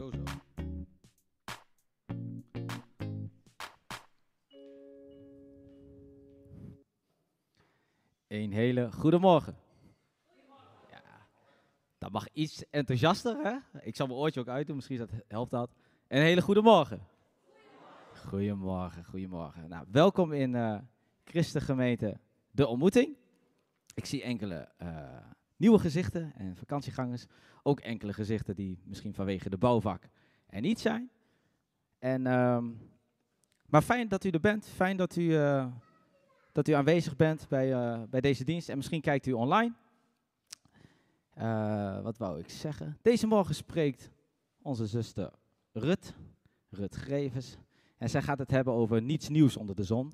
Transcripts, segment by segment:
Zo. Een hele goede morgen. Ja, dat mag iets enthousiaster, hè? Ik zal mijn oortje ook uitdoen, misschien dat, helpt dat. Een hele goede morgen. Goedemorgen, goedemorgen. Nou, welkom in uh, Christengemeente De Ontmoeting. Ik zie enkele uh, nieuwe gezichten en vakantiegangers. Ook enkele gezichten die misschien vanwege de bouwvak er niet zijn. En, um, maar fijn dat u er bent. Fijn dat u, uh, dat u aanwezig bent bij, uh, bij deze dienst. En misschien kijkt u online. Uh, wat wou ik zeggen? Deze morgen spreekt onze zuster Rut, Rut Grevens. En zij gaat het hebben over niets nieuws onder de zon.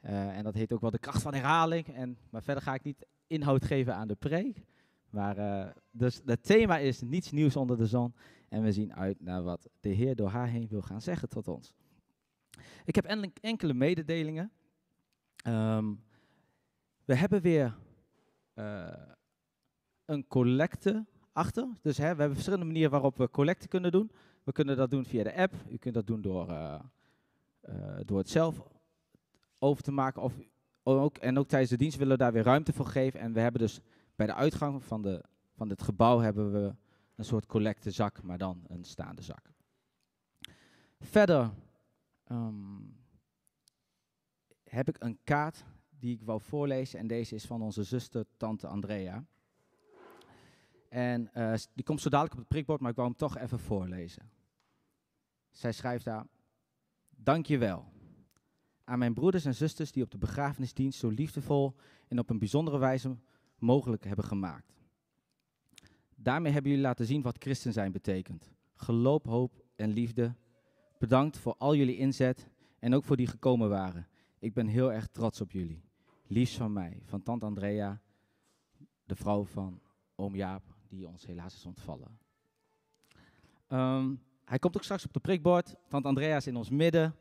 en dat heet ook wel de kracht van herhaling. En, maar verder ga ik niet inhoud geven aan de preek. Maar uh, dus het thema is niets nieuws onder de zon. En we zien uit naar wat de Heer door haar heen wil gaan zeggen tot ons. Ik heb enkele mededelingen. Um, we hebben weer uh, een collecte achter. Dus hè, we hebben verschillende manieren waarop we collecte kunnen doen. We kunnen dat doen via de app. U kunt dat doen door, uh, door het zelf over te maken. Of ook, en ook tijdens de dienst willen we daar weer ruimte voor geven. En we hebben dus bij de uitgang van, de, van dit gebouw hebben we een soort collectezak, maar dan een staande zak. Verder um, heb ik een kaart die ik wou voorlezen en deze is van onze zuster, tante Andrea. En uh, die komt zo dadelijk op het prikbord, maar ik wou hem toch even voorlezen. Zij schrijft daar, Dankjewel aan mijn broeders en zusters die op de begrafenisdienst zo liefdevol en op een bijzondere wijze mogelijk hebben gemaakt. Daarmee hebben jullie laten zien wat christen zijn betekent. Geloof, hoop en liefde. Bedankt voor al jullie inzet en ook voor die gekomen waren. Ik ben heel erg trots op jullie. Liefst van mij, van tante Andrea, de vrouw van oom Jaap, die ons helaas is ontvallen. Um, hij komt ook straks op de prikbord. Tante Andrea is in ons midden.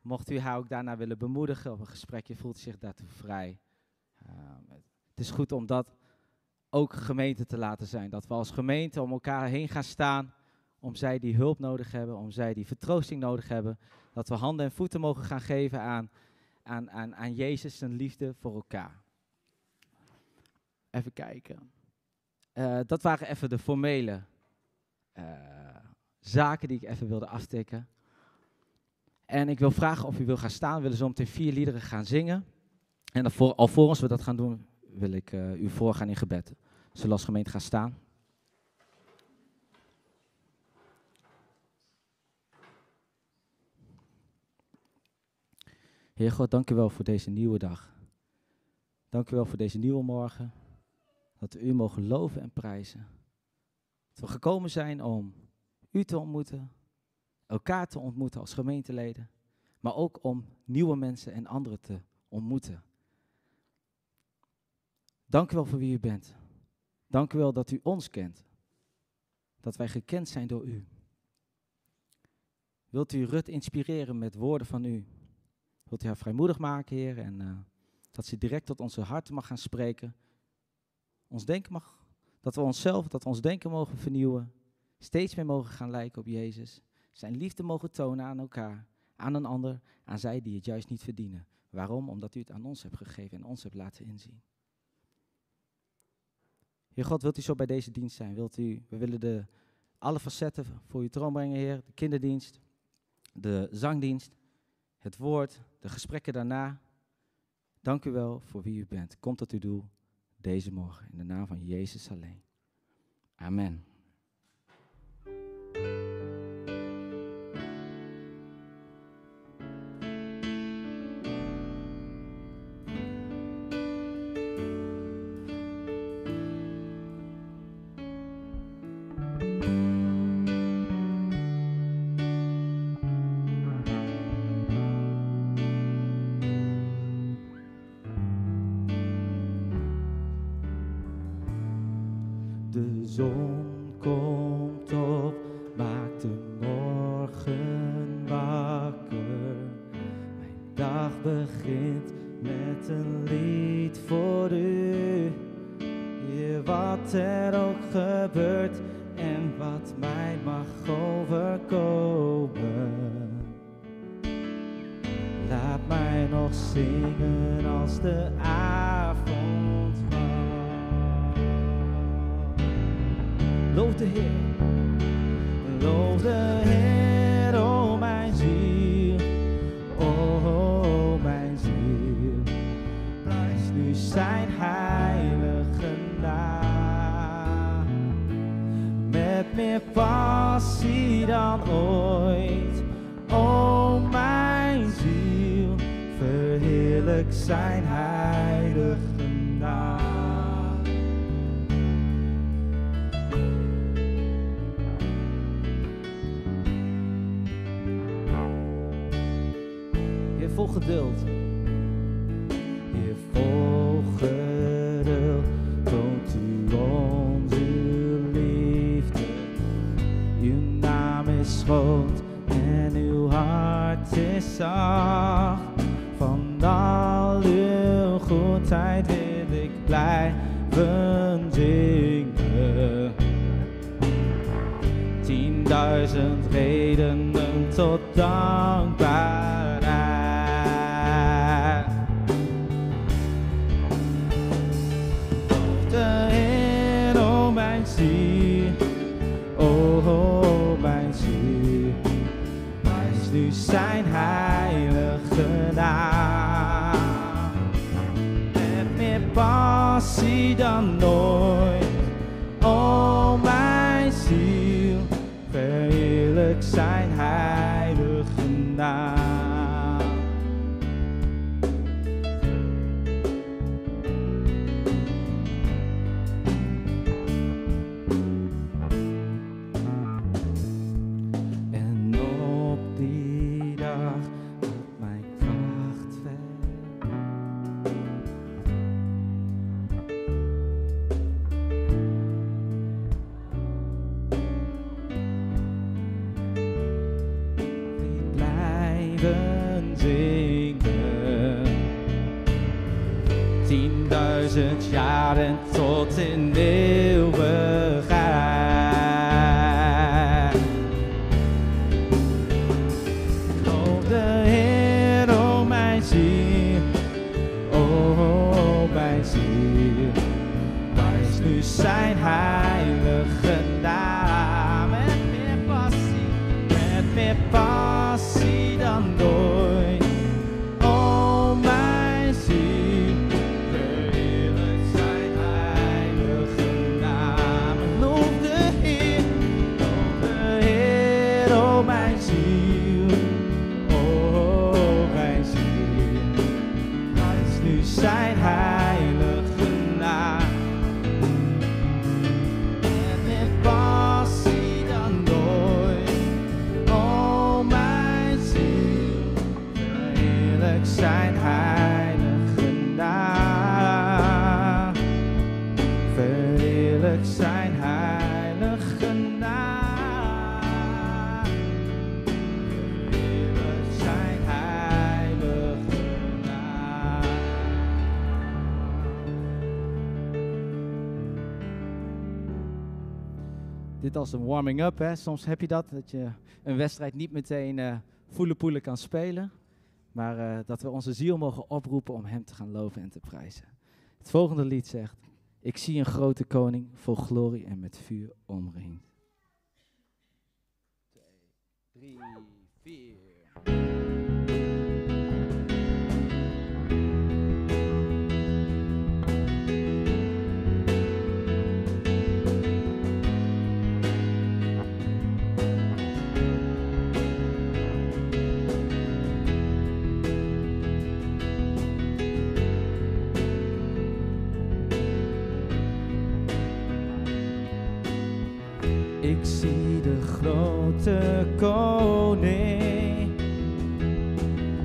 Mocht u haar ook daarna willen bemoedigen of een gesprekje, voelt zich daartoe vrij. Het is goed om dat ook gemeente te laten zijn. Dat we als gemeente om elkaar heen gaan staan. Om zij die hulp nodig hebben, om zij die vertroosting nodig hebben. Dat we handen en voeten mogen gaan geven aan, aan, aan, aan Jezus zijn liefde voor elkaar. Even kijken. Uh, dat waren even de formele uh, zaken die ik even wilde aftikken. En ik wil vragen of u wil gaan staan. We willen zo meteen vier liederen gaan zingen. En alvor, alvorens we dat gaan doen, wil ik uh, u voorgaan in gebed. Zullen als gemeente gaan staan? Heer God, dank u wel voor deze nieuwe dag. Dank u wel voor deze nieuwe morgen. Dat we u mogen loven en prijzen. Dat we gekomen zijn om u te ontmoeten, elkaar te ontmoeten als gemeenteleden, maar ook om nieuwe mensen en anderen te ontmoeten. Dank u wel voor wie u bent. Dank u wel dat u ons kent. Dat wij gekend zijn door u. Wilt u Rut inspireren met woorden van u? Wilt u haar vrijmoedig maken, Heer, en uh, dat ze direct tot onze harten mag gaan spreken? Ons denken mag, dat we onszelf, dat we ons denken mogen vernieuwen. Steeds meer mogen gaan lijken op Jezus. Zijn liefde mogen tonen aan elkaar, aan een ander, aan zij die het juist niet verdienen. Waarom? Omdat u het aan ons hebt gegeven en ons hebt laten inzien. Heer God, wilt u zo bij deze dienst zijn? Wilt u, we willen de, alle facetten voor u troon brengen, Heer. De kinderdienst, de zangdienst, het woord, de gesprekken daarna. Dank u wel voor wie u bent. Kom tot uw doel deze morgen. In de naam van Jezus alleen. Amen. De zon komt op, maakt de morgen wakker. Mijn dag begint met een lied voor u. Hier wat er ook gebeurt en wat mij mag overkomen. Laat mij nog zingen als de avond Heer, loof de Heer, o mijn ziel, o mijn ziel. Prijs nu zijn heilige naam. Met meer passie dan ooit, o mijn ziel. Verheerlijk zijn hart als een warming-up. Soms heb je dat, dat je een wedstrijd niet meteen eh voele poelen kan spelen. Maar eh, dat we onze ziel mogen oproepen om hem te gaan loven en te prijzen. Het volgende lied zegt, ik zie een grote koning vol glorie en met vuur omringd. Twee, drie, vier. Ik zie de grote koning,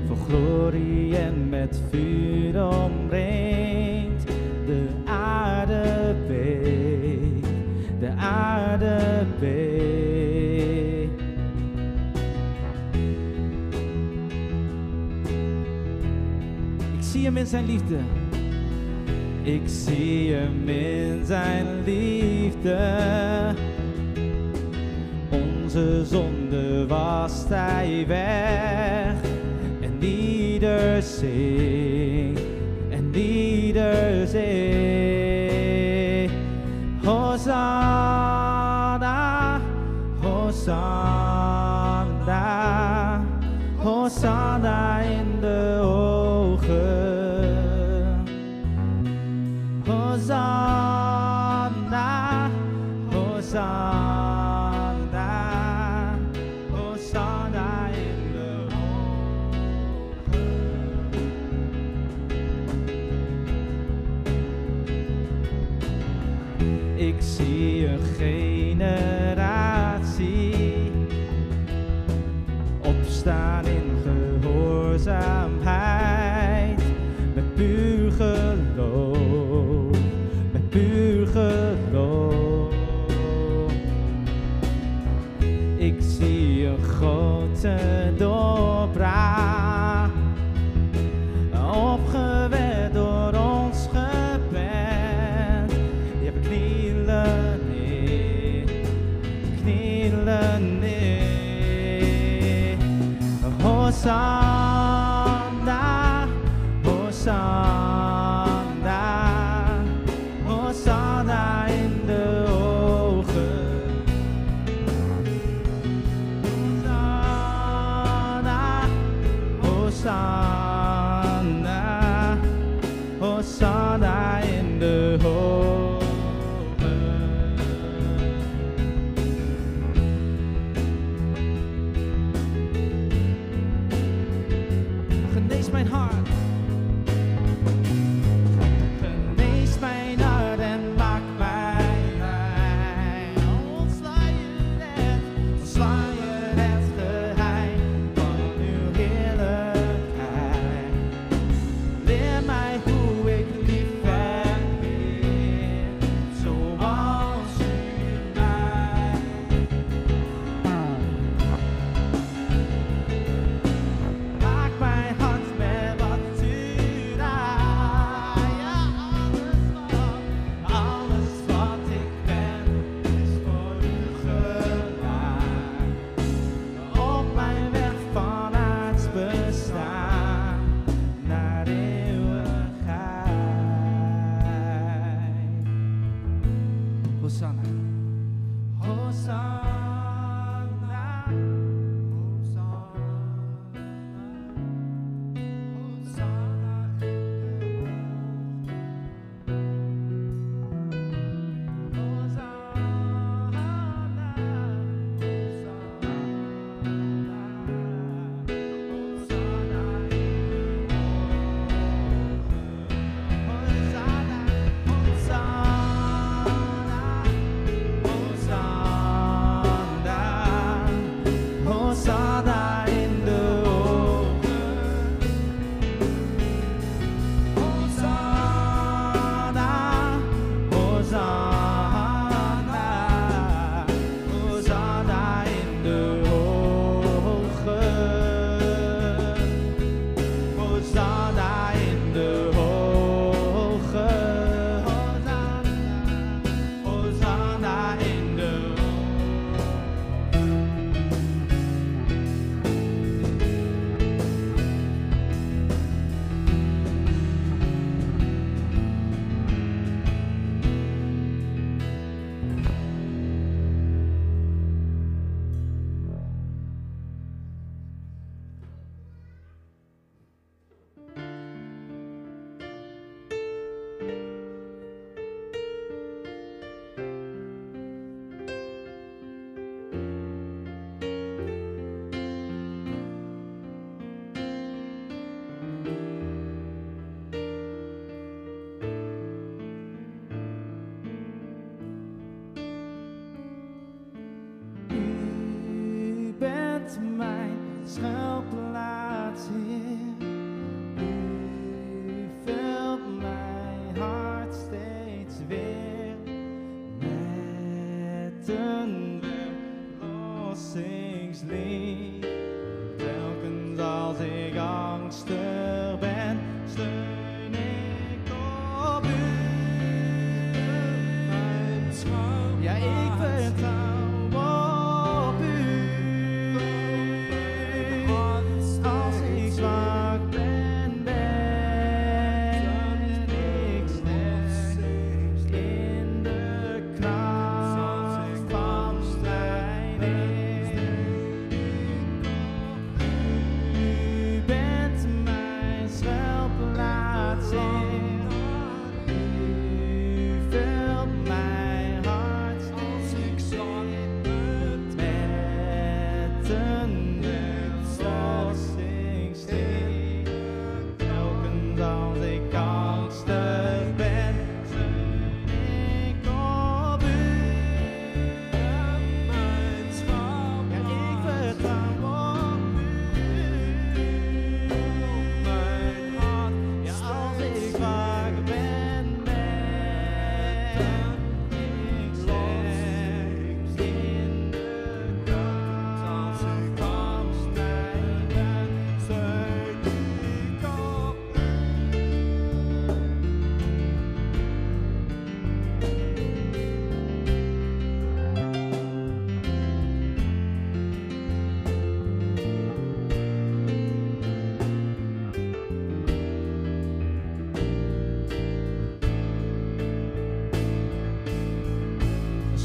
vol glorie en met vuur omringd. De aarde de aarde. Ik zie hem in zijn liefde. Ik zie hem in zijn liefde onze zonde was hij weg. En ieder zing, en ieder zing.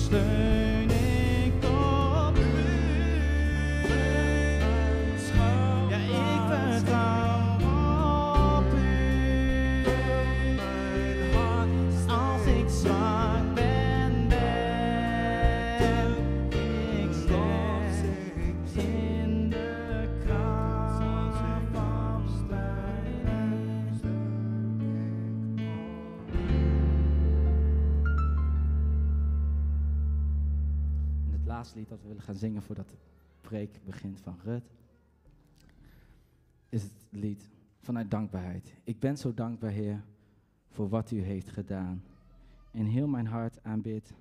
stand. Dat we willen gaan zingen voordat de preek begint van Rut, is het lied vanuit dankbaarheid. Ik ben zo dankbaar, Heer, voor wat u heeft gedaan. In heel mijn hart aanbid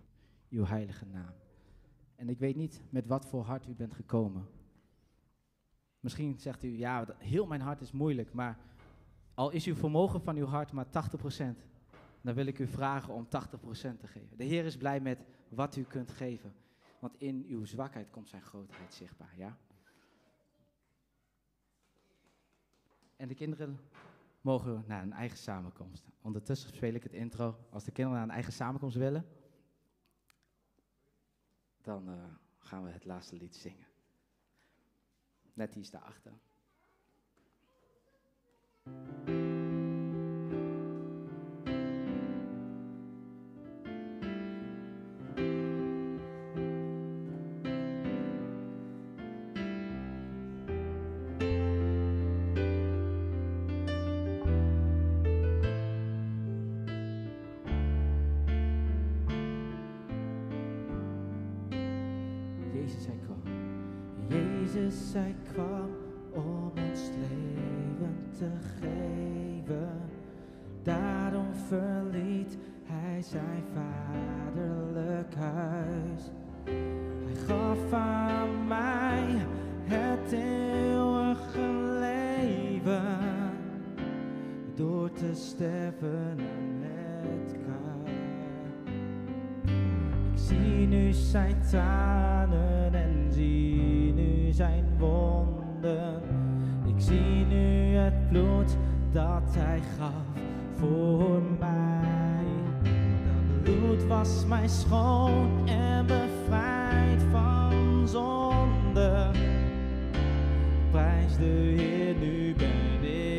uw heilige naam. En ik weet niet met wat voor hart u bent gekomen. Misschien zegt u, ja, heel mijn hart is moeilijk, maar al is uw vermogen van uw hart maar 80%, dan wil ik u vragen om 80% te geven. De Heer is blij met wat u kunt geven, want in uw zwakheid komt zijn grootheid zichtbaar, ja? En de kinderen mogen naar een eigen samenkomst. Ondertussen speel ik het intro. Als de kinderen naar een eigen samenkomst willen, dan eh, gaan we het laatste lied zingen. Net die is daarachter. Zie nu het bloed dat hij gaf voor mij. Dat bloed was mij schoon en bevrijd van zonde. Prijs de Heer, nu ben ik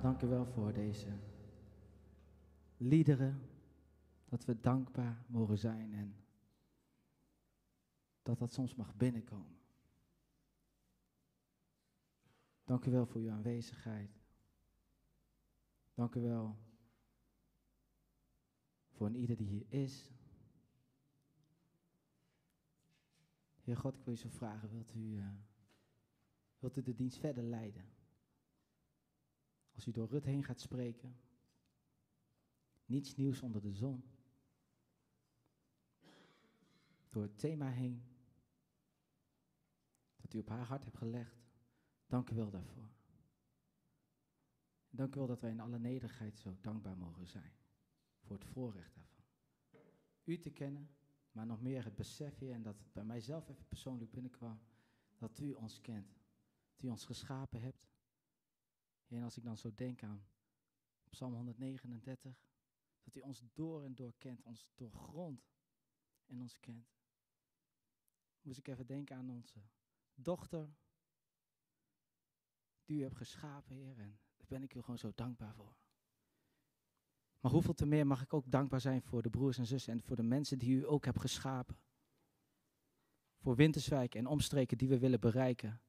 dank u wel voor deze liederen. Dat we dankbaar mogen zijn en dat dat soms mag binnenkomen. Dank u wel voor uw aanwezigheid. Dank u wel voor een ieder die hier is. Heer God, ik wil u zo vragen, wilt u, uh, wilt u de dienst verder leiden? Als u door Rut heen gaat spreken, niets nieuws onder de zon. Door het thema heen, dat u op haar hart hebt gelegd. Dank u wel daarvoor. Dank u wel dat wij in alle nederigheid zo dankbaar mogen zijn voor het voorrecht daarvan. U te kennen, maar nog meer het besef hier en dat het bij mijzelf even persoonlijk binnenkwam, dat u ons kent, dat u ons geschapen hebt. En als ik dan zo denk aan Psalm 139, dat u ons door en door kent, ons doorgrond en ons kent. Moest ik even denken aan onze dochter, die u hebt geschapen, Heer, en daar ben ik u gewoon zo dankbaar voor. Maar hoeveel te meer mag ik ook dankbaar zijn voor de broers en zussen en voor de mensen die u ook hebt geschapen. Voor Winterswijk en omstreken die we willen bereiken.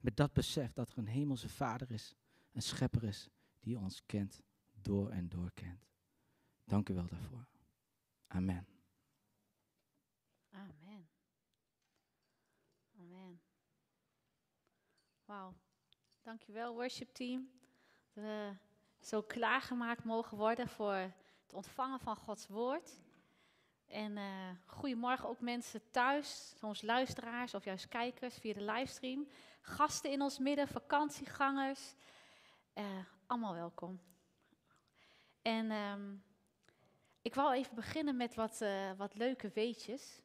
Met dat besef dat er een hemelse vader is, een schepper is, die ons kent, door en door kent. Dank u wel daarvoor. Amen. Amen. Amen. Wauw. Dankjewel, worship team. We zo klaargemaakt mogen worden voor het ontvangen van Gods woord. En uh, goedemorgen ook mensen thuis, soms luisteraars of juist kijkers via de livestream. Gasten in ons midden, vakantiegangers. Uh, allemaal welkom. En um, ik wou even beginnen met wat, uh, wat leuke weetjes.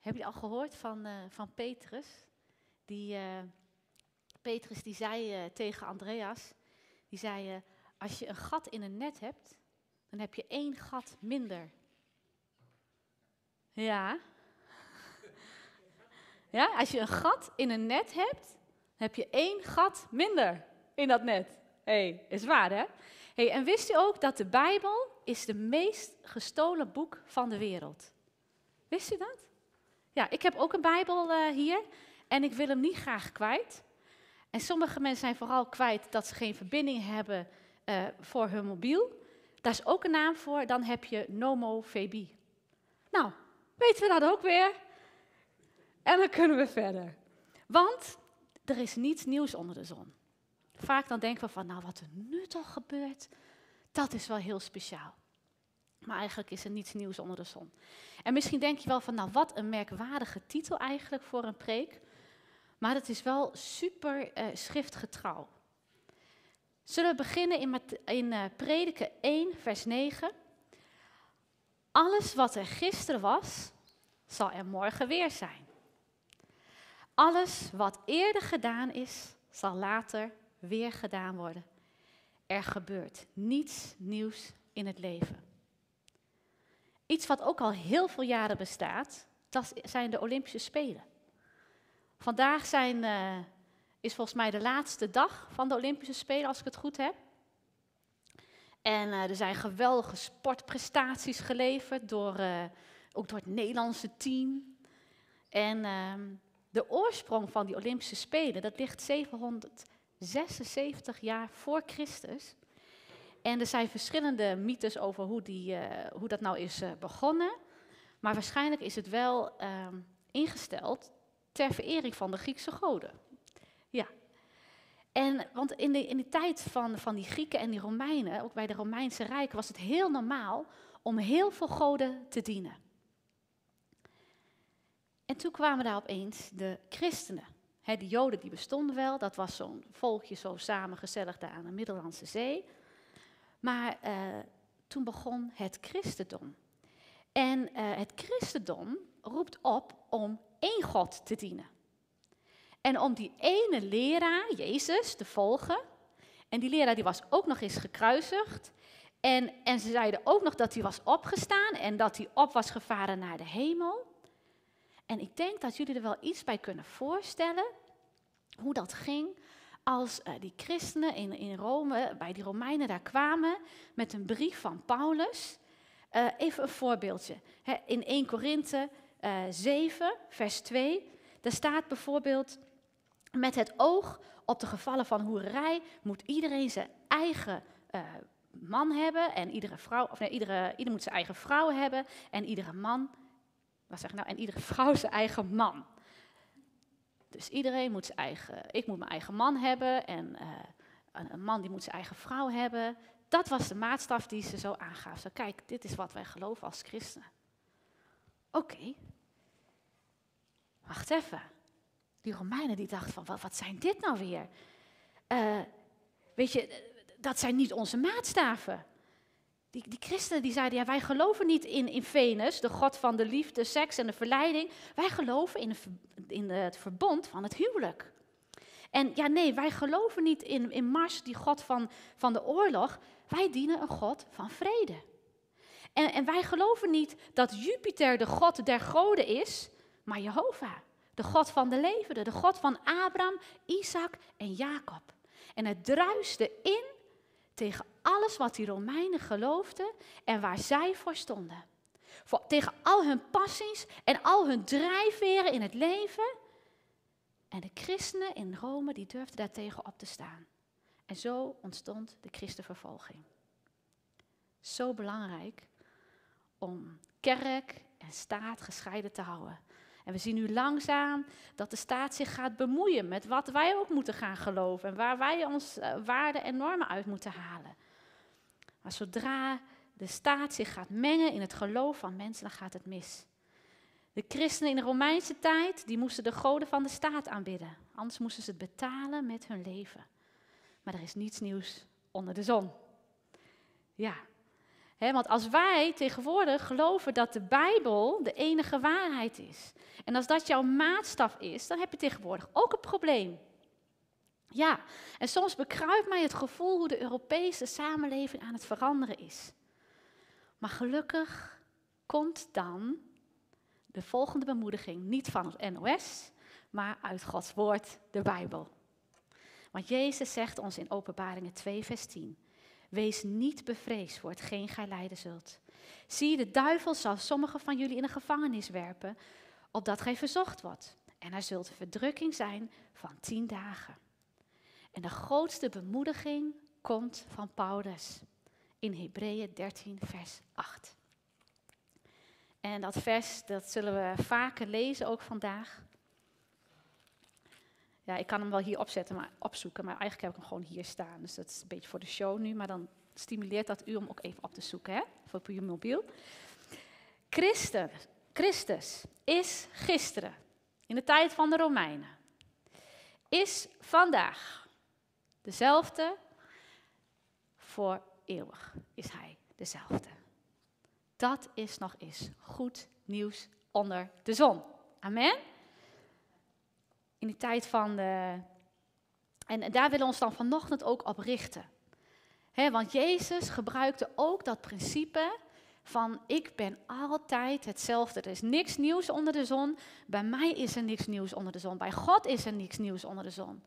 Heb je al gehoord van, van Petrus? Die, Petrus die zei tegen Andreas, die zei, als je een gat in een net hebt, dan heb je één gat minder. Ja. Ja, als je een gat in een net hebt, heb je één gat minder in dat net. Hey, is waar hè? Hey, en wist u ook dat de Bijbel is de meest gestolen boek van de wereld? Wist u dat? Ja, ik heb ook een Bijbel uh, hier en ik wil hem niet graag kwijt. En sommige mensen zijn vooral kwijt dat ze geen verbinding hebben uh, voor hun mobiel. Daar is ook een naam voor, dan heb je nomofobie. Nou, weten we dat ook weer? En dan kunnen we verder. Want er is niets nieuws onder de zon. Vaak dan denken we van, nou wat er nu toch gebeurt, dat is wel heel speciaal. Maar eigenlijk is er niets nieuws onder de zon. En misschien denk je wel van, nou wat een merkwaardige titel eigenlijk voor een preek. Maar het is wel super uh, schriftgetrouw. Zullen we beginnen in, in uh, Prediken 1, vers 9. Alles wat er gisteren was, zal er morgen weer zijn. Alles wat eerder gedaan is, zal later weer gedaan worden. Er gebeurt niets nieuws in het leven. Iets wat ook al heel veel jaren bestaat, dat zijn de Olympische Spelen. Vandaag zijn uh, is volgens mij de laatste dag van de Olympische Spelen, als ik het goed heb. En uh, er zijn geweldige sportprestaties geleverd, door, uh, ook door het Nederlandse team. En uh, de oorsprong van die Olympische Spelen, dat ligt 776 jaar voor Christus. En er zijn verschillende mythes over hoe, die, eh, hoe dat nou is begonnen. Maar waarschijnlijk is het wel ehm, ingesteld ter verering van de Griekse goden. Ja. En, want in de, in de tijd van, van die Grieken en die Romeinen, ook bij de Romeinse Rijk, was het heel normaal om heel veel goden te dienen. En toen kwamen daar opeens de christenen. He, de joden die bestonden wel, dat was zo'n volkje zo samen gezellig daar aan de Middellandse Zee. Maar uh, toen begon het christendom. En uh, het christendom roept op om één God te dienen. En om die ene leraar, Jezus, te volgen. En die leraar die was ook nog eens gekruisigd. En, en ze zeiden ook nog dat hij was opgestaan en dat hij op was gevaren naar de hemel. En ik denk dat jullie er wel iets bij kunnen voorstellen hoe dat ging als eh, die christenen in, in Rome, bij die Romeinen daar kwamen met een brief van Paulus. Eh, even een voorbeeldje. In 1 Korinthe 7, vers 2, daar staat bijvoorbeeld, met het oog op de gevallen van hoerij moet iedereen zijn eigen man hebben en iedere vrouw, of nee, iedere, ieder moet zijn eigen vrouw hebben en iedere man, wat zeg ik nou, en iedere vrouw zijn eigen man. Dus iedereen moet zijn eigen, ik moet mijn eigen man hebben en uh, een, man die moet zijn eigen vrouw hebben. Dat was de maatstaf die ze zo aangaf. Zo, kijk, dit is wat wij geloven als christenen. Oké. Wacht even. Die Romeinen die dachten van, wat, wat zijn dit nou weer? Uh, weet je, dat zijn niet onze maatstaven. Die, die christenen die zeiden, ja, wij geloven niet in, Venus, de god van de liefde, seks en de verleiding. Wij geloven in, in het verbond van het huwelijk. En ja, nee, wij geloven niet in, Mars, die god van, van de oorlog. Wij dienen een god van vrede. En, en wij geloven niet dat Jupiter de god der goden is, maar Jehovah. De god van de levenden, de god van Abraham, Isaac en Jacob. En het druiste in tegen alles wat die Romeinen geloofden en waar zij voor stonden. Voor, tegen al hun passies en al hun drijfveren in het leven. En de christenen in Rome die durfden daartegen op te staan. En zo ontstond de christenvervolging. Zo belangrijk om kerk en staat gescheiden te houden. En we zien nu langzaam dat de staat zich gaat bemoeien met wat wij ook moeten gaan geloven en waar wij ons uh, waarden en normen uit moeten halen. Maar zodra de staat zich gaat mengen in het geloof van mensen, dan gaat het mis. De christenen in de Romeinse tijd, die moesten de goden van de staat aanbidden. Anders moesten ze het betalen met hun leven. Maar er is niets nieuws onder de zon. Ja, want als wij tegenwoordig geloven dat de Bijbel de enige waarheid is, en als dat jouw maatstaf is, dan heb je tegenwoordig ook een probleem. Ja, en soms bekruipt mij het gevoel hoe de Europese samenleving aan het veranderen is. Maar gelukkig komt dan de volgende bemoediging niet van het NOS, maar uit Gods woord, de Bijbel. Want Jezus zegt ons in Openbaringen 2, vers 10. Wees niet bevreesd voor hetgeen gij lijden zult. Zie, de duivel zal sommigen van jullie in de gevangenis werpen, opdat gij verzocht wordt. En er zult een verdrukking zijn van tien dagen. En de grootste bemoediging komt van Paulus in Hebreeën 13, vers 8. En dat vers, dat zullen we vaker lezen ook vandaag. Ja, ik kan hem wel hier opzetten, maar, opzoeken, maar eigenlijk heb ik hem gewoon hier staan. Dus dat is een beetje voor de show nu, maar dan stimuleert dat u om ook even op te zoeken, hè, voor uw mobiel. Christus, Christus is gisteren, in de tijd van de Romeinen, is vandaag dezelfde, voor eeuwig is hij dezelfde. Dat is nog eens goed nieuws onder de zon. Amen in die tijd van de. En daar willen we ons dan vanochtend ook op richten. want Jezus gebruikte ook dat principe van ik ben altijd hetzelfde. Er is niks nieuws onder de zon. Bij mij is er niks nieuws onder de zon. Bij God is er niks nieuws onder de zon.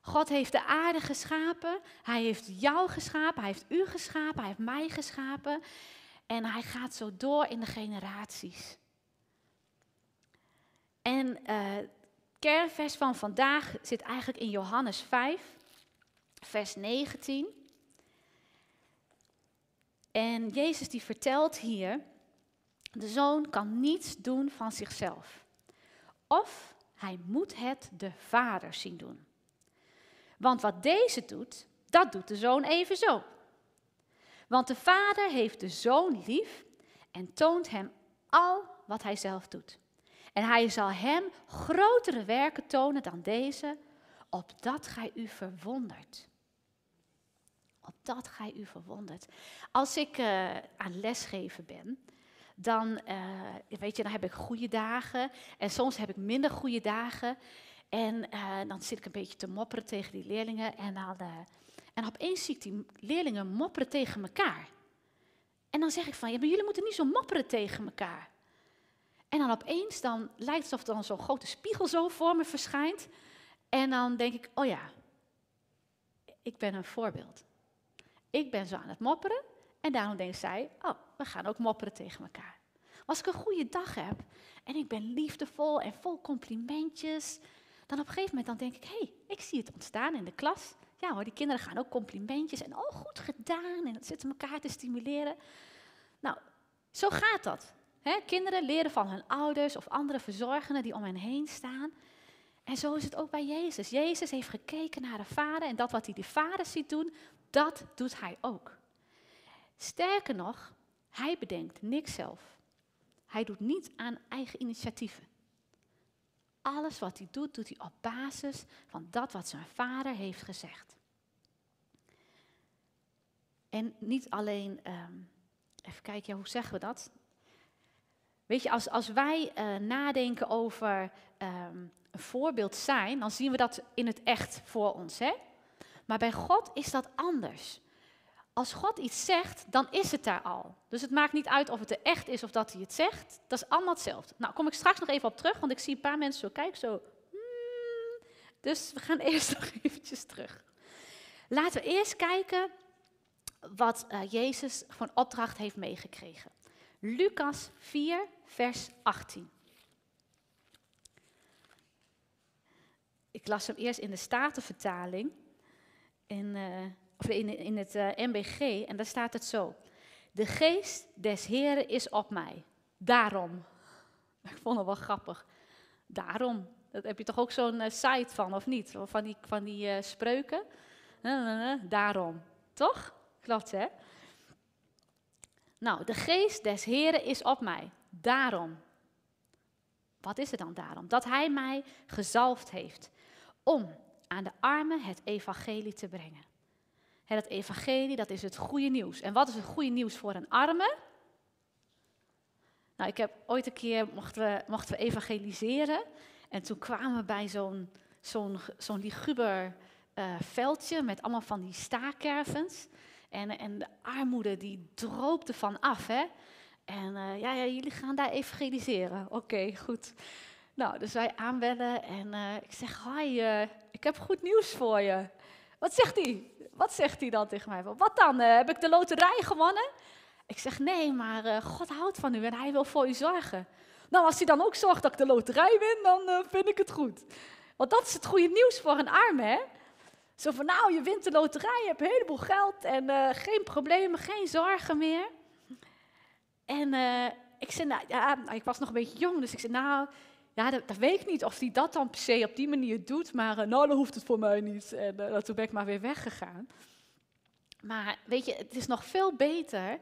God heeft de aarde geschapen. Hij heeft jou geschapen. Hij heeft u geschapen. Hij heeft mij geschapen. En hij gaat zo door in de generaties. En uh, kernvers van vandaag zit eigenlijk in Johannes 5, vers 19. En Jezus die vertelt hier, de zoon kan niets doen van zichzelf. Of hij moet het de vader zien doen. Want wat deze doet, dat doet de zoon evenzo. Want de vader heeft de zoon lief en toont hem al wat hij zelf doet. En hij zal hem grotere werken tonen dan deze, opdat gij u verwondert. Opdat gij u verwondert. Als ik uh, aan lesgeven ben, dan, uh, weet je, dan heb ik goede dagen en soms heb ik minder goede dagen. En uh, dan zit ik een beetje te mopperen tegen die leerlingen en dan, en opeens zie ik die leerlingen mopperen tegen elkaar. En dan zeg ik van, jullie moeten niet zo mopperen tegen elkaar. En dan opeens dan lijkt het alsof er dan zo'n grote spiegel zo voor me verschijnt. En dan denk ik, oh ja, ik ben een voorbeeld. Ik ben zo aan het mopperen en daarom denkt zij, oh, we gaan ook mopperen tegen elkaar. Als ik een goede dag heb en ik ben liefdevol en vol complimentjes, dan op een gegeven moment dan denk ik, hé, hey, ik zie het ontstaan in de klas. Ja hoor, die kinderen gaan ook complimentjes en oh, goed gedaan en dat zitten elkaar te stimuleren. Nou, zo gaat dat. Kinderen leren van hun ouders of andere verzorgenden die om hen heen staan. En zo is het ook bij Jezus. Jezus heeft gekeken naar de Vader en dat wat hij de Vader ziet doen, dat doet hij ook. Sterker nog, hij bedenkt niks zelf. Hij doet niet aan eigen initiatieven. Alles wat hij doet, doet hij op basis van dat wat zijn vader heeft gezegd. En niet alleen, ehm, even kijken, hoe zeggen we dat? Weet je, als, wij uh, nadenken over ehm, een voorbeeld zijn, dan zien we dat in het echt voor ons. Hè? Maar bij God is dat anders. Als God iets zegt, dan is het daar al. Dus het maakt niet uit of het er echt is of dat hij het zegt. Dat is allemaal hetzelfde. Nou, kom ik straks nog even op terug, want ik zie een paar mensen zo kijken, zo. Hmm. Dus we gaan eerst nog eventjes terug. Laten we eerst kijken wat uh, Jezus van opdracht heeft meegekregen. Lucas 4, vers 18. Ik las hem eerst in de Statenvertaling. In, uh, of in, in het uh, eh, MBG. En daar staat het zo. De geest des Heren is op mij. Daarom. Ik vond het wel grappig. Daarom. Dat heb je toch ook zo'n uh, site van, of niet? Van die, van die spreuken. Daarom. Toch? Klopt, hè? Nou, de geest des Heren is op mij. Daarom. Wat is er dan daarom? Dat hij mij gezalfd heeft om aan de armen het evangelie te brengen. Het evangelie, dat is het goede nieuws. En wat is het goede nieuws voor een arme? Nou, ik heb ooit een keer, mochten we, mochten we evangeliseren. En toen kwamen we bij zo'n zo'n zo'n liguber uh, veldje met allemaal van die staakervens. En, en de armoede die droopte van af, hè. En uh, ja, ja, jullie gaan daar evangeliseren. Oké, goed. Nou, dus wij aanbellen en uh, ik zeg, hi, uh, ik heb goed nieuws voor je. Wat zegt hij? Wat zegt hij dan tegen mij? Wat dan? Heb ik de loterij gewonnen? Ik zeg, nee, maar God houdt van u en hij wil voor u zorgen. Nou, als hij dan ook zorgt dat ik de loterij win, dan vind ik het goed. Want dat is het goede nieuws voor een arme, hè? Zo van, nou, je wint de loterij, je hebt een heleboel geld en geen problemen, geen zorgen meer. En ik zei, nou, ja, nou, ik was nog een beetje jong, dus ik zei, nou, ja, dat, weet ik niet of hij dat dan per se op die manier doet, maar uh, nou, dan hoeft het voor mij niet. En toen ben ik maar weer weggegaan. Maar weet je, het is nog veel beter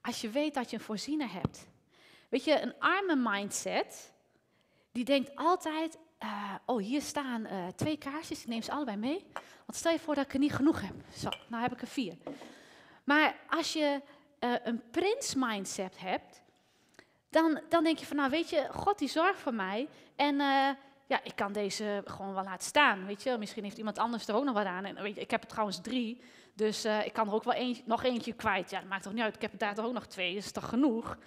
als je weet dat je een voorziener hebt. Weet je, een arme mindset, die denkt altijd, uh, oh, hier staan twee kaarsjes, ik neem ze allebei mee. Want stel je voor dat ik er niet genoeg heb. Zo, nou heb ik er vier. Maar als je een prins mindset hebt, dan, dan denk je van, nou weet je, God die zorgt voor mij. En ja, ik kan deze gewoon wel laten staan, weet je. Misschien heeft iemand anders er ook nog wat aan. En weet je, ik heb er trouwens drie, dus ik kan er ook wel een, nog eentje kwijt. Ja, dat maakt toch niet uit, ik heb er daar toch ook nog twee, is toch genoeg?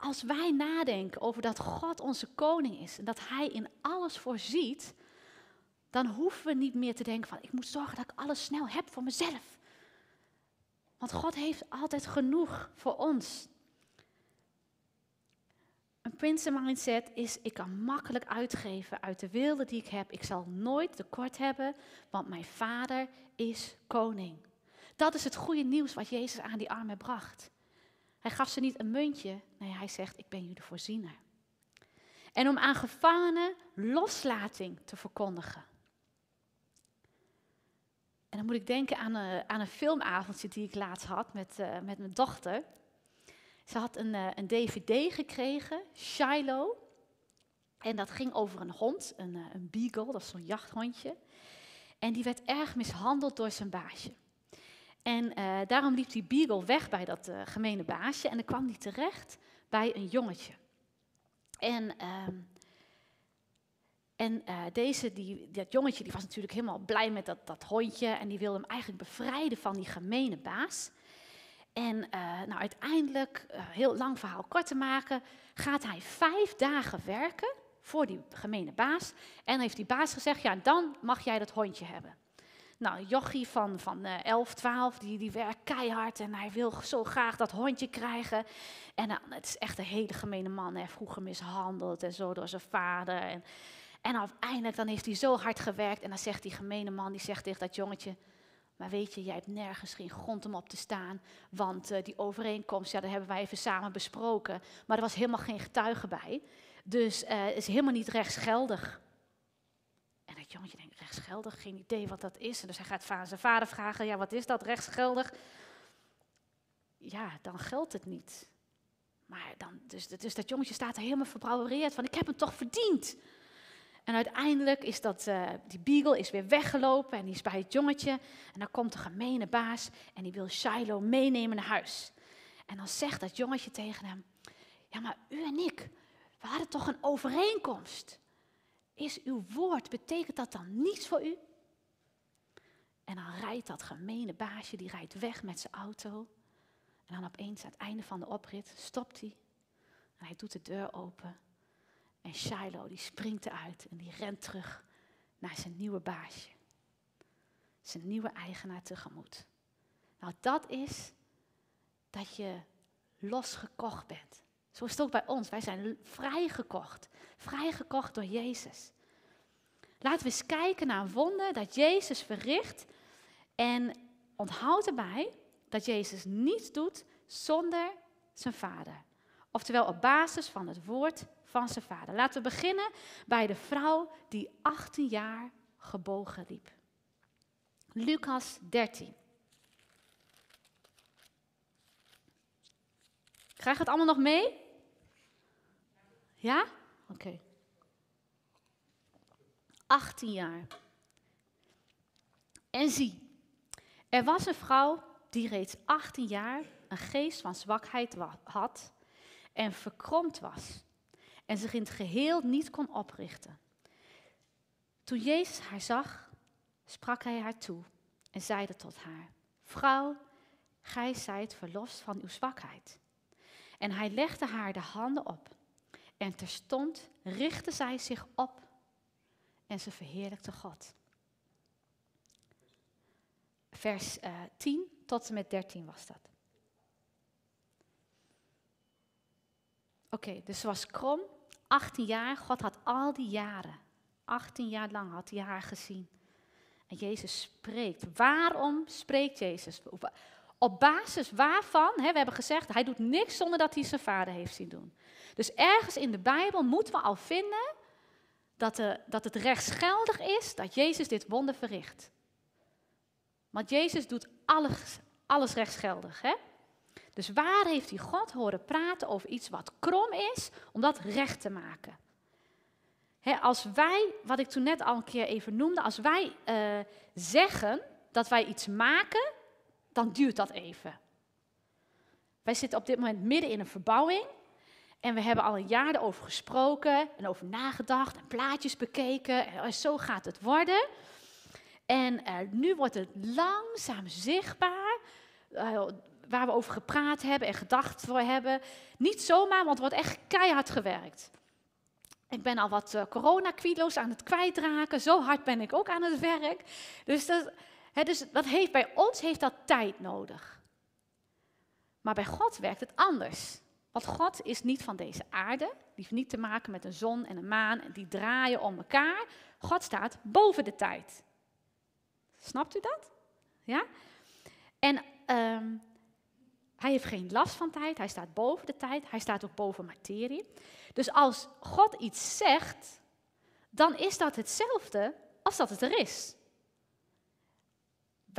Als wij nadenken over dat God onze koning is en dat Hij in alles voorziet, dan hoeven we niet meer te denken van, ik moet zorgen dat ik alles snel heb voor mezelf. Want God heeft altijd genoeg voor ons. Een Prince mindset is, ik kan makkelijk uitgeven uit de wilde die ik heb. Ik zal nooit tekort hebben, want mijn vader is koning. Dat is het goede nieuws wat Jezus aan die armen bracht. Hij gaf ze niet een muntje, nee, hij zegt, ik ben jullie voorziener. En om aan gevangenen loslating te verkondigen. En dan moet ik denken aan een, aan een filmavondje die ik laatst had met, uh, met mijn dochter. Ze had een, uh, een dvd gekregen, Shiloh. En dat ging over een hond, een, een beagle, dat is zo'n jachthondje. En die werd erg mishandeld door zijn baasje. En uh, daarom liep die beagle weg bij dat gemene baasje en dan kwam die terecht bij een jongetje. En, ehm, en deze, die, dat jongetje die was natuurlijk helemaal blij met dat, dat hondje en die wilde hem eigenlijk bevrijden van die gemene baas. En nou, uiteindelijk, heel lang verhaal kort te maken, gaat hij vijf dagen werken voor die gemene baas. En heeft die baas gezegd, ja, dan mag jij dat hondje hebben. Nou, jochie van, van uh, 11, 12, die, die werkt keihard en hij wil zo graag dat hondje krijgen. En uh, het is echt een hele gemene man. Hij vroeger mishandeld en zo door zijn vader. En, en uiteindelijk dan heeft hij zo hard gewerkt en dan zegt die gemene man, die zegt tegen dat jongetje... Maar weet je, jij hebt nergens geen grond om op te staan. Want uh, die overeenkomst, ja, dat hebben wij even samen besproken. Maar er was helemaal geen getuige bij. Dus uh, is helemaal niet rechtsgeldig. Jongetje denkt, rechtsgeldig? Geen idee wat dat is. En dus hij gaat zijn vader vragen, ja, wat is dat, rechtsgeldig? Ja, dan geldt het niet. Maar dan, dus, dus dat jongetje staat er helemaal verbrouwereerd van, ik heb hem toch verdiend. En uiteindelijk is dat, uh, die beagle is weer weggelopen en die is bij het jongetje. En dan komt de gemene baas en die wil Shiloh meenemen naar huis. En dan zegt dat jongetje tegen hem, ja maar u en ik, we hadden toch een overeenkomst. Is uw woord, betekent dat dan niets voor u? En dan rijdt dat gemene baasje, die rijdt weg met zijn auto. En dan opeens aan het einde van de oprit stopt hij. En hij doet de deur open. En Shiloh die springt eruit en die rent terug naar zijn nieuwe baasje. Zijn nieuwe eigenaar tegemoet. Nou, dat is dat je losgekocht bent. Zo is het ook bij ons. Wij zijn vrijgekocht. Vrijgekocht door Jezus. Laten we eens kijken naar een wonder dat Jezus verricht. En onthoud erbij dat Jezus niets doet zonder zijn vader. Oftewel op basis van het woord van zijn vader. Laten we beginnen bij de vrouw die 18 jaar gebogen liep. Lucas 13. Krijg het allemaal nog mee? Ja? Oké. Okay. 18 jaar. En zie, er was een vrouw die reeds 18 jaar een geest van zwakheid had en verkromd was en zich in het geheel niet kon oprichten. Toen Jezus haar zag, sprak hij haar toe en zeide tot haar: Vrouw, gij zijt verlost van uw zwakheid. En hij legde haar de handen op. En terstond richtte zij zich op en ze verheerlijkte God. Vers uh, eh, 10 tot en met 13 was dat. Oké, dus ze was krom, 18 jaar. God had al die jaren, 18 jaar lang had hij haar gezien. En Jezus spreekt. Waarom spreekt Jezus? Op basis waarvan, hè, we hebben gezegd, hij doet niks zonder dat hij zijn vader heeft zien doen. Dus ergens in de Bijbel moeten we al vinden dat, dat het rechtsgeldig is dat Jezus dit wonder verricht. Want Jezus doet alles, alles rechtsgeldig. Hè? Dus waar heeft hij God horen praten over iets wat krom is, om dat recht te maken? als wij, wat ik toen net al een keer even noemde, als wij uh, zeggen dat wij iets maken, dan duurt dat even. Wij zitten op dit moment midden in een verbouwing. En we hebben al een jaar erover gesproken en over nagedacht en plaatjes bekeken. En oh, zo gaat het worden. En uh, nu wordt het langzaam zichtbaar. Uh, waar we over gepraat hebben en gedacht voor hebben. Niet zomaar, want er wordt echt keihard gewerkt. Ik ben al wat uh, aan het kwijtraken. Zo hard ben ik ook aan het werk. Dus dat, dus dat heeft, bij ons heeft dat tijd nodig. Maar bij God werkt het anders. Want God is niet van deze aarde. Die heeft niet te maken met een zon en een maan. Die draaien om elkaar. God staat boven de tijd. Snapt u dat? Ja? En um, hij heeft geen last van tijd, hij staat boven de tijd, hij staat ook boven materie. Dus als God iets zegt, dan is dat hetzelfde als dat het er is.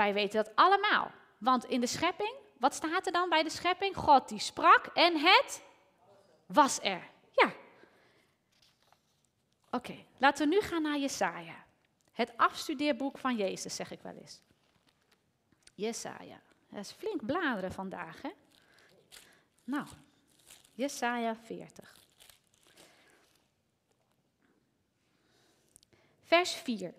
Wij weten dat allemaal. Want in de schepping, wat staat er dan bij de schepping? God die sprak en het was er. Ja. Oké, laten we nu gaan naar Jesaja. Het afstudeerboek van Jezus, zeg ik wel eens. Jesaja. Dat is flink bladeren vandaag, hè? Nou, Jesaja 40. Vers 4.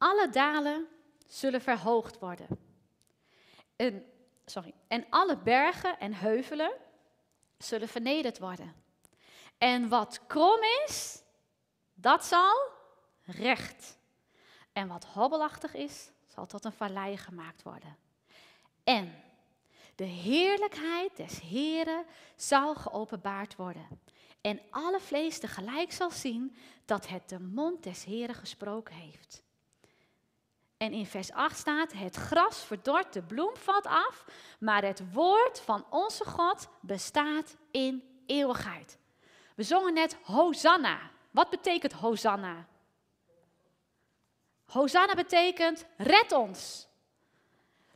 Alle dalen zullen verhoogd worden. En, sorry, en alle bergen en heuvelen zullen vernederd worden. En wat krom is, dat zal recht En wat hobbelachtig is, zal tot een vallei gemaakt worden. En de heerlijkheid des Heren zal geopenbaard worden. En alle vlees tegelijk zal zien dat het de mond des Heren gesproken heeft. En in vers 8 staat: Het gras verdort, de bloem valt af, maar het woord van onze God bestaat in eeuwigheid. We zongen net Hosanna. Wat betekent Hosanna? Hosanna betekent red ons.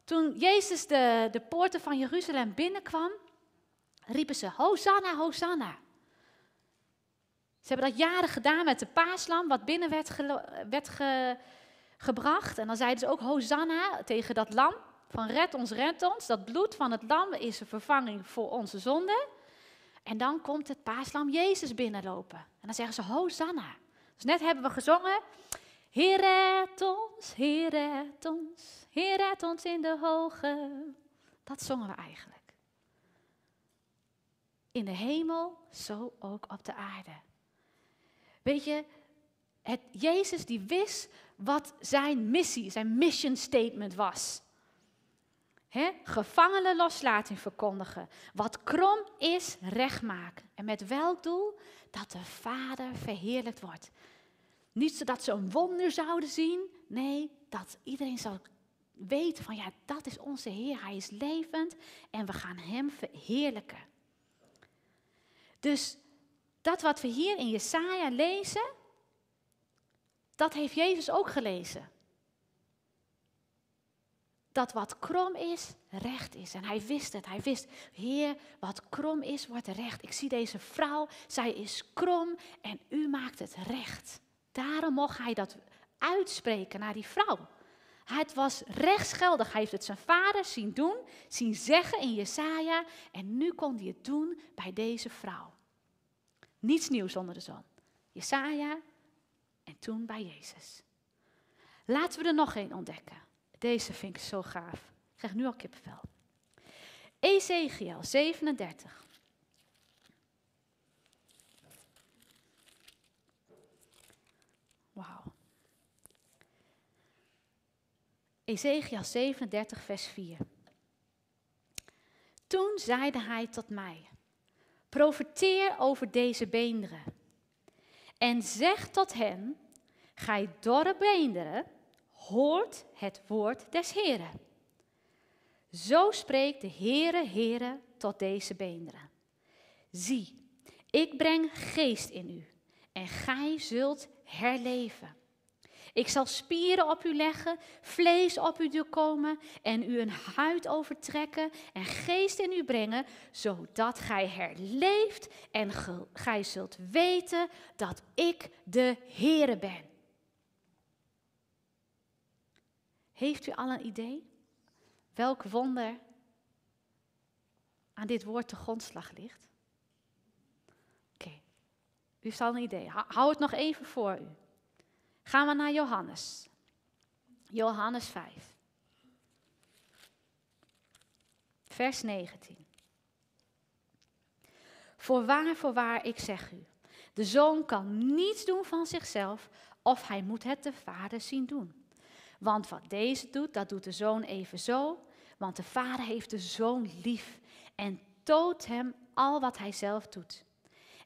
Toen Jezus de, de poorten van Jeruzalem binnenkwam, riepen ze Hosanna, Hosanna. Ze hebben dat jaren gedaan met de paaslam, wat binnen werd, werd gebracht. En dan zeiden ze ook Hosanna tegen dat lam, van red ons, red ons. Dat bloed van het lam is een vervanging voor onze zonde. En dan komt het paaslam Jezus binnenlopen. En dan zeggen ze Hosanna. Dus net hebben we gezongen, Heer red ons, Heer red ons, Heer red ons in de hoge. Dat zongen we eigenlijk. In de hemel, zo ook op de aarde. Weet je, het, Jezus die wist wat zijn missie, zijn mission statement was. He, gevangenen loslating verkondigen. Wat krom is, recht maken. En met welk doel? Dat de Vader verheerlijkt wordt. Niet zodat ze een wonder zouden zien. Nee, dat iedereen zal weten van ja, dat is onze Heer. Hij is levend en we gaan Hem verheerlijken. Dus dat wat we hier in Jesaja lezen, dat heeft Jezus ook gelezen. Dat wat krom is, recht is. En hij wist het. Hij wist, Heer, wat krom is, wordt recht. Ik zie deze vrouw, zij is krom en u maakt het recht. Daarom mocht hij dat uitspreken naar die vrouw. Het was rechtsgeldig. Hij heeft het zijn vader zien doen, zien zeggen in Jesaja. En nu kon hij het doen bij deze vrouw. Niets nieuws onder de zon. Jesaja en toen bij Jezus. Laten we er nog één ontdekken. Deze vind ik zo gaaf. Ik krijg nu al kippenvel. Ezekiel 37. Wauw. Ezekiel 37, vers 4. Toen zeide hij tot mij: Profeteer over deze beenderen. En zeg tot hen: Gij dorre beenderen, hoort het woord des Heren. Zo spreekt de Heere, Heere tot deze beenderen. Zie, ik breng geest in u en gij zult herleven. Ik zal spieren op u leggen, vlees op u komen en u een huid overtrekken en geest in u brengen, zodat gij herleeft en gij zult weten dat ik de Heere ben. Heeft u al een idee welk wonder aan dit woord te grondslag ligt? Oké, u heeft al een idee. Hou het nog even voor u. Gaan we naar Johannes. Johannes 5. Vers 19. Voorwaar, voorwaar, ik zeg u. De zoon kan niets doen van zichzelf, of hij moet het de vader zien doen. Want wat deze doet, dat doet de zoon evenzo. Want de vader heeft de zoon lief en toont hem al wat hij zelf doet.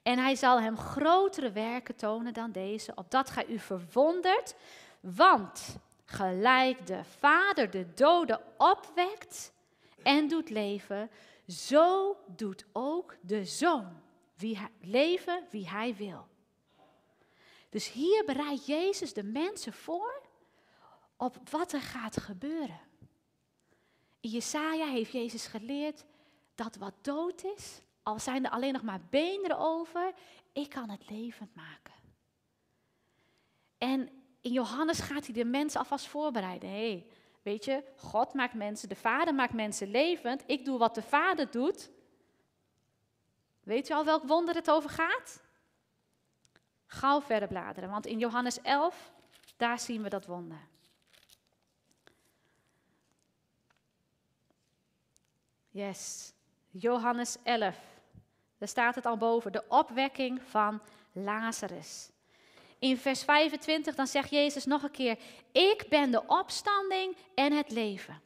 En hij zal hem grotere werken tonen dan deze, opdat gij u verwondert. Want gelijk de Vader de doden opwekt en doet leven, zo doet ook de Zoon wie leven wie hij wil. Dus hier bereidt Jezus de mensen voor op wat er gaat gebeuren. In Jesaja heeft Jezus geleerd dat wat dood is, al zijn er alleen nog maar beenderen over, ik kan het levend maken. En in Johannes gaat hij de mensen alvast voorbereiden. hey, weet je, God maakt mensen, de Vader maakt mensen levend. Ik doe wat de Vader doet. Weet u al welk wonder het over gaat? Gauw verder bladeren, want in Johannes 11, daar zien we dat wonder. Yes, Johannes 11. Daar staat het al boven, de opwekking van Lazarus. In vers 25 dan zegt Jezus nog een keer, ik ben de opstanding en het leven.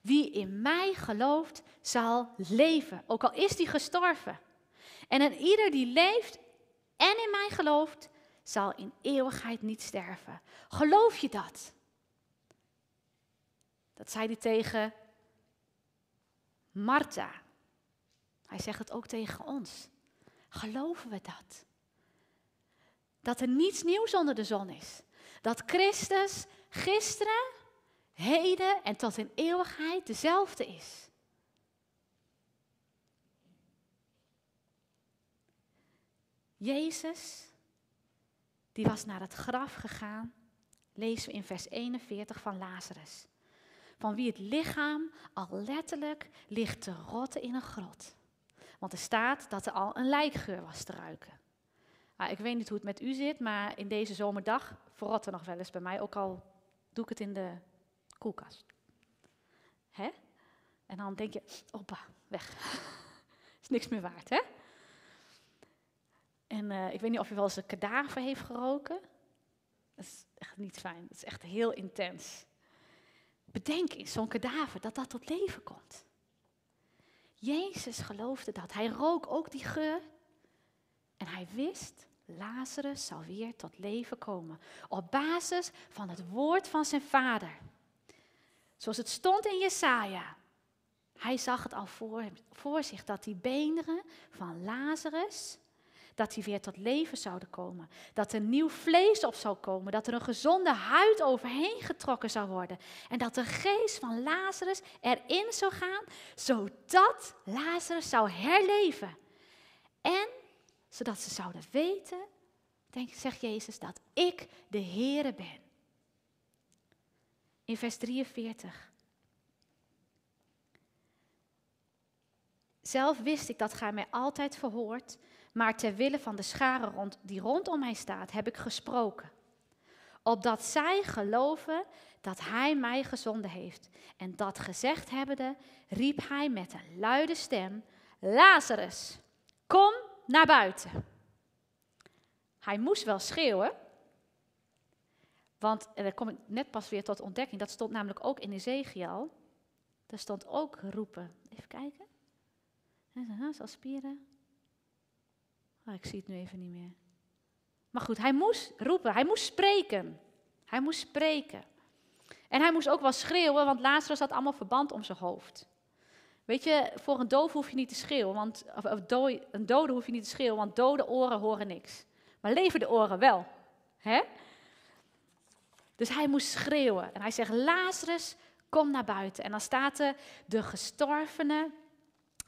Wie in mij gelooft, zal leven, ook al is die gestorven. En een ieder die leeft en in mij gelooft, zal in eeuwigheid niet sterven. Geloof je dat? Dat zei hij tegen Martha. Hij zegt het ook tegen ons. Geloven we dat? Dat er niets nieuws onder de zon is. Dat Christus gisteren, heden en tot in eeuwigheid dezelfde is. Jezus, die was naar het graf gegaan, lezen we in vers 41 van Lazarus. Van wie het lichaam al letterlijk ligt te rotten in een grot. Want er staat dat er al een lijkgeur was te ruiken. Nou, ik weet niet hoe het met u zit, maar in deze zomerdag verrot er nog wel eens bij mij, ook al doe ik het in de koelkast. Hè? En dan denk je, oppa, weg. Is niks meer waard, hè? En uh, ik weet niet of je wel eens een kadaver heeft geroken. Dat is echt niet fijn. Dat is echt heel intens. Bedenk eens, zo'n kadaver, dat dat tot leven komt. Jezus geloofde dat. Hij rook ook die geur. En hij wist, Lazarus zal weer tot leven komen. Op basis van het woord van zijn vader. Zoals het stond in Jesaja. Hij zag het al voor, voor zich dat die beenderen van Lazarus dat die weer tot leven zouden komen. Dat er nieuw vlees op zou komen. Dat er een gezonde huid overheen getrokken zou worden. En dat de geest van Lazarus erin zou gaan, zodat Lazarus zou herleven. En zodat ze zouden weten, denk, zegt Jezus, dat ik de Heere ben. In vers 43. Zelf wist ik dat gij mij altijd verhoort, maar ter wille van de scharen rond, die rondom mij staat, heb ik gesproken. Opdat zij geloven dat hij mij gezonden heeft. En dat gezegd hebbende, riep hij met een luide stem, Lazarus, kom naar buiten. Hij moest wel schreeuwen, want, en daar kom ik net pas weer tot ontdekking, dat stond namelijk ook in Ezekiel. Daar stond ook roepen. Even kijken. Zoals spieren. Oh, ik zie het nu even niet meer. Maar goed, hij moest roepen, hij moest spreken. Hij moest spreken. En hij moest ook wel schreeuwen, want Lazarus had allemaal verband om zijn hoofd. Weet je, voor een doof hoef je niet te schreeuwen, want, of, een dode hoef je niet te schreeuwen, want dode oren horen niks. Maar levende oren wel. Hè? Dus hij moest schreeuwen. En hij zegt, Lazarus, kom naar buiten. En dan staat er, de gestorvene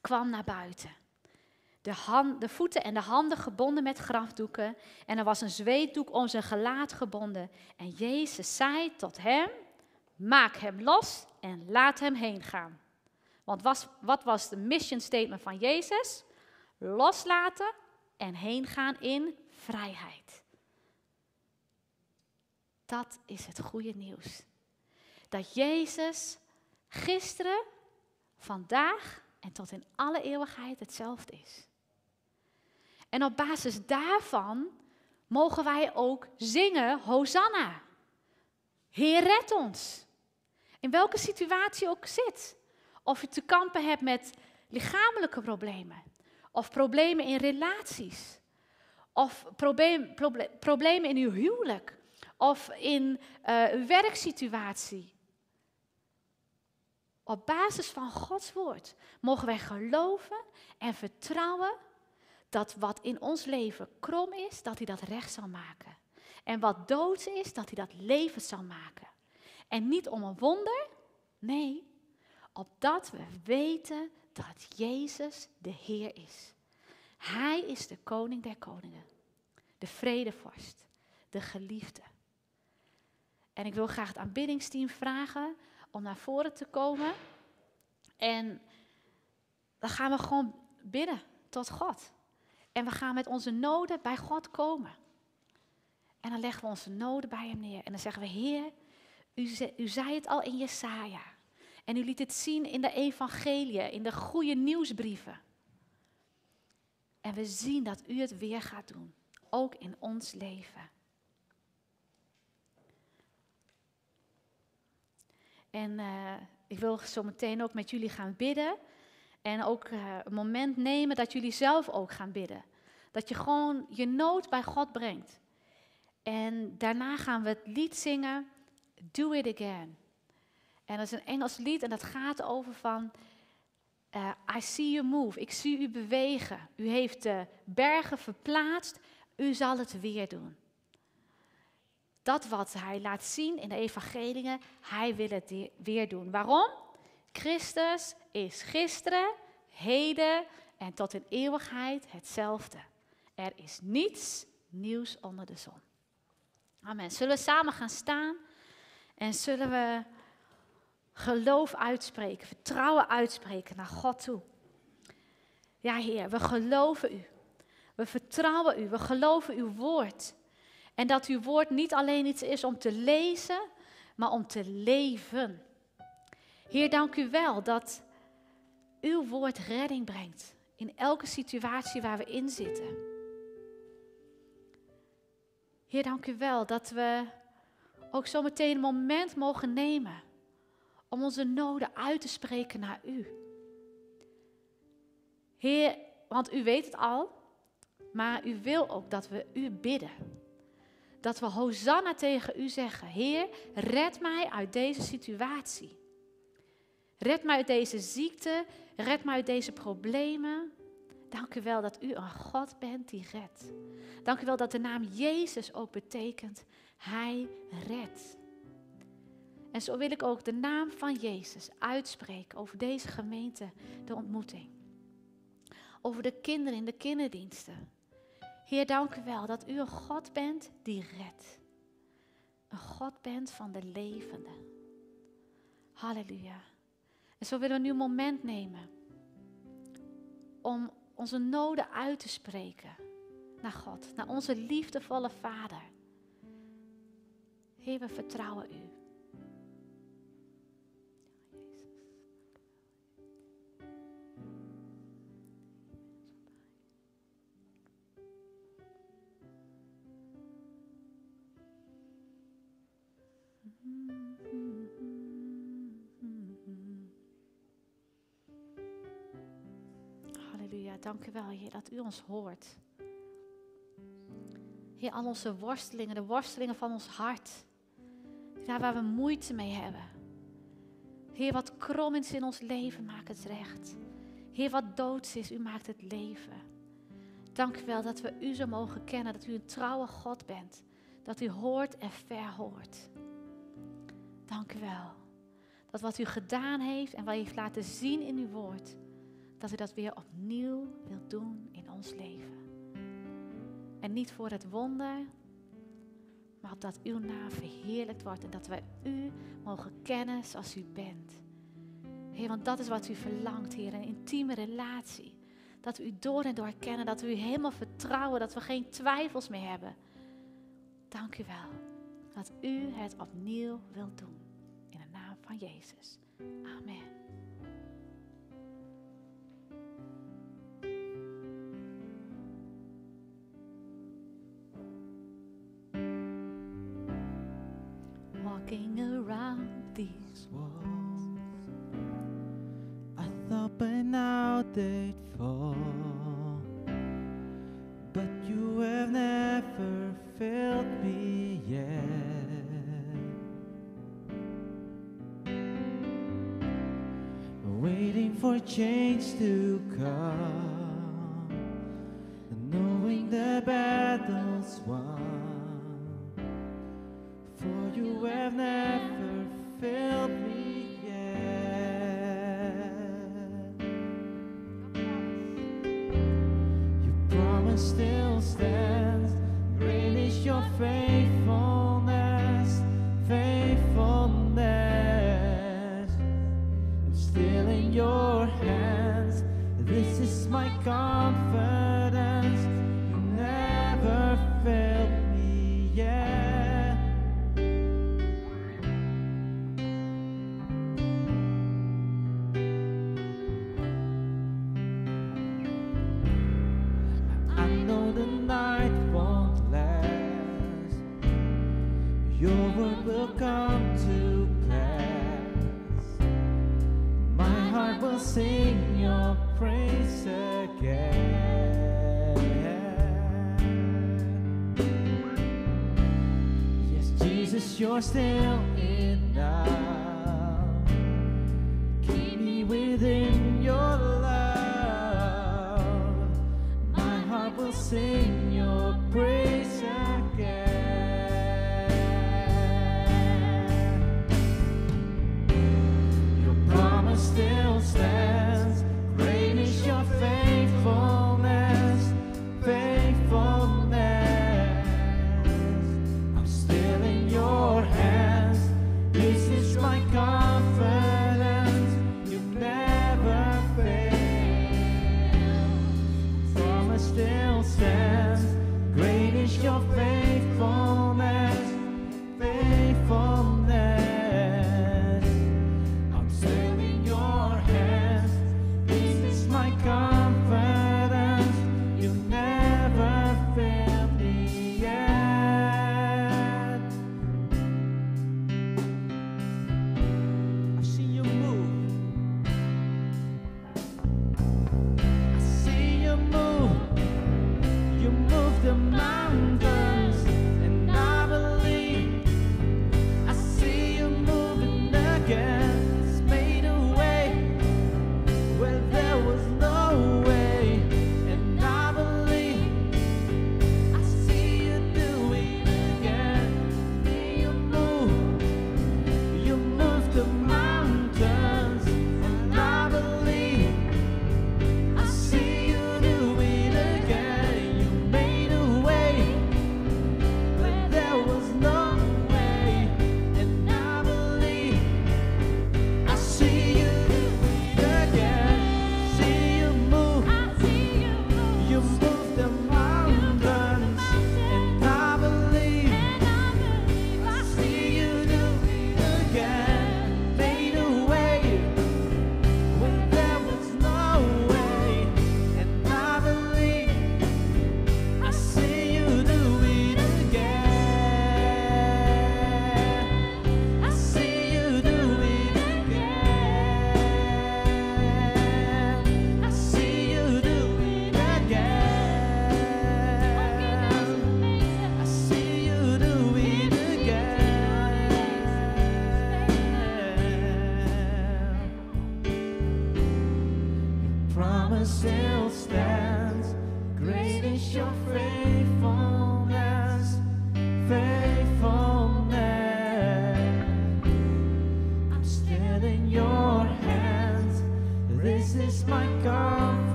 kwam naar buiten de, hand, de voeten en de handen gebonden met grafdoeken. En er was een zweetdoek om zijn gelaat gebonden. En Jezus zei tot hem: Maak hem los en laat hem heen gaan. Want was, wat was de mission statement van Jezus? Loslaten en heen gaan in vrijheid. Dat is het goede nieuws. Dat Jezus gisteren, vandaag en tot in alle eeuwigheid hetzelfde is. En op basis daarvan mogen wij ook zingen, Hosanna. Heer, red ons. In welke situatie ook zit. Of je te kampen hebt met lichamelijke problemen. Of problemen in relaties. Of probleem, problemen in uw huwelijk. Of in uh, een werksituatie. Op basis van Gods woord mogen wij geloven en vertrouwen dat wat in ons leven krom is, dat hij dat recht zal maken. En wat dood is, dat hij dat leven zal maken. En niet om een wonder, nee, opdat we weten dat Jezus de Heer is. Hij is de koning der koningen, de vredevorst, de geliefde. En ik wil graag het aanbiddingsteam vragen om naar voren te komen. En dan gaan we gewoon bidden tot God. En we gaan met onze noden bij God komen. En dan leggen we onze noden bij hem neer. En dan zeggen we, Heer, u, u zei het al in Jesaja. En u liet het zien in de Evangelie, in de goede nieuwsbrieven. En we zien dat u het weer gaat doen, ook in ons leven. En eh, ik wil zo meteen ook met jullie gaan bidden. En ook uh, een moment nemen dat jullie zelf ook gaan bidden. Dat je gewoon je nood bij God brengt. En daarna gaan we het lied zingen, Do It Again. En dat is een Engels lied en dat gaat over van, uh, I see you move, ik zie u bewegen. U heeft de bergen verplaatst, u zal het weer doen. Dat wat hij laat zien in de evangeliën, hij wil het weer doen. Waarom? Christus is gisteren, heden en tot in eeuwigheid hetzelfde. Er is niets nieuws onder de zon. Amen. Zullen we samen gaan staan en zullen we geloof uitspreken, vertrouwen uitspreken naar God toe. Ja, Heer, we geloven U. We vertrouwen U. We geloven Uw woord. En dat Uw woord niet alleen iets is om te lezen, maar om te leven. Heer, dank U wel dat Uw woord redding brengt in elke situatie waar we in zitten. Heer, dank U wel dat we ook zo meteen een moment mogen nemen om onze noden uit te spreken naar U. Heer, want U weet het al, maar U wil ook dat we U bidden. Dat we Hosanna tegen U zeggen. Heer, red mij uit deze situatie. Red mij uit deze ziekte. Red mij uit deze problemen. Dank u wel dat u een God bent die redt. Dank u wel dat de naam Jezus ook betekent, Hij redt. En zo wil ik ook de naam van Jezus uitspreken over deze gemeente, de ontmoeting. Over de kinderen in de kinderdiensten. Heer, dank u wel dat u een God bent die redt. Een God bent van de levende. Halleluja. En zo willen we nu een moment nemen om onze noden uit te spreken naar God, naar onze liefdevolle Vader. Heer, we vertrouwen u. dank u wel, Heer, dat u ons hoort. Heer, al onze worstelingen, de worstelingen van ons hart. Daar waar we moeite mee hebben. Heer, wat krom is in ons leven, maak het recht. Heer, wat doods is, u maakt het leven. Dank u wel dat we u zo mogen kennen, dat u een trouwe God bent. Dat u hoort en verhoort. Dank u wel. Dat wat u gedaan heeft en wat u heeft laten zien in uw woord, dat u dat weer opnieuw wilt doen in ons leven. En niet voor het wonder, maar opdat uw naam verheerlijkt wordt en dat wij u mogen kennen zoals u bent. Heer, want dat is wat u verlangt, Heer, een intieme relatie. Dat we u door en door kennen, dat we u helemaal vertrouwen, dat we geen twijfels meer hebben. Dank u wel dat u het opnieuw wilt doen. In de naam van Jezus. Amen. Walking around these walls. I thought by now they'd fall, but you have never failed me yet. Waiting for change to come, knowing the battle's have never failed me yet. Your promise still stands. Great is your faithfulness, faithfulness. I'm still in your hands. This is my confidence. lost in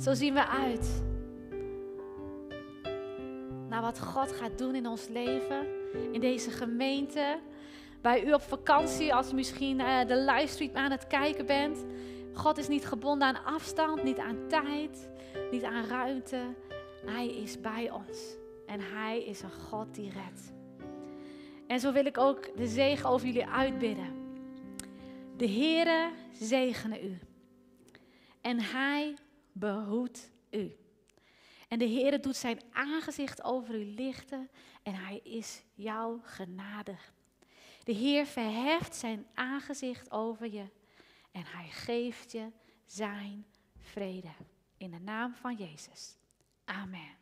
Zo zien we uit naar wat God gaat doen in ons leven, in deze gemeente. Bij u op vakantie, als u misschien eh, de livestream aan het kijken bent. God is niet gebonden aan afstand, niet aan tijd, niet aan ruimte. Hij is bij ons en Hij is een God die redt. En zo wil ik ook de zegen over jullie uitbidden. De Heere zegene u. En Hij Behoed u. En de Heere doet zijn aangezicht over u lichten en hij is jouw genadig. De Heer verheft zijn aangezicht over je en hij geeft je zijn vrede. In de naam van Jezus. Amen.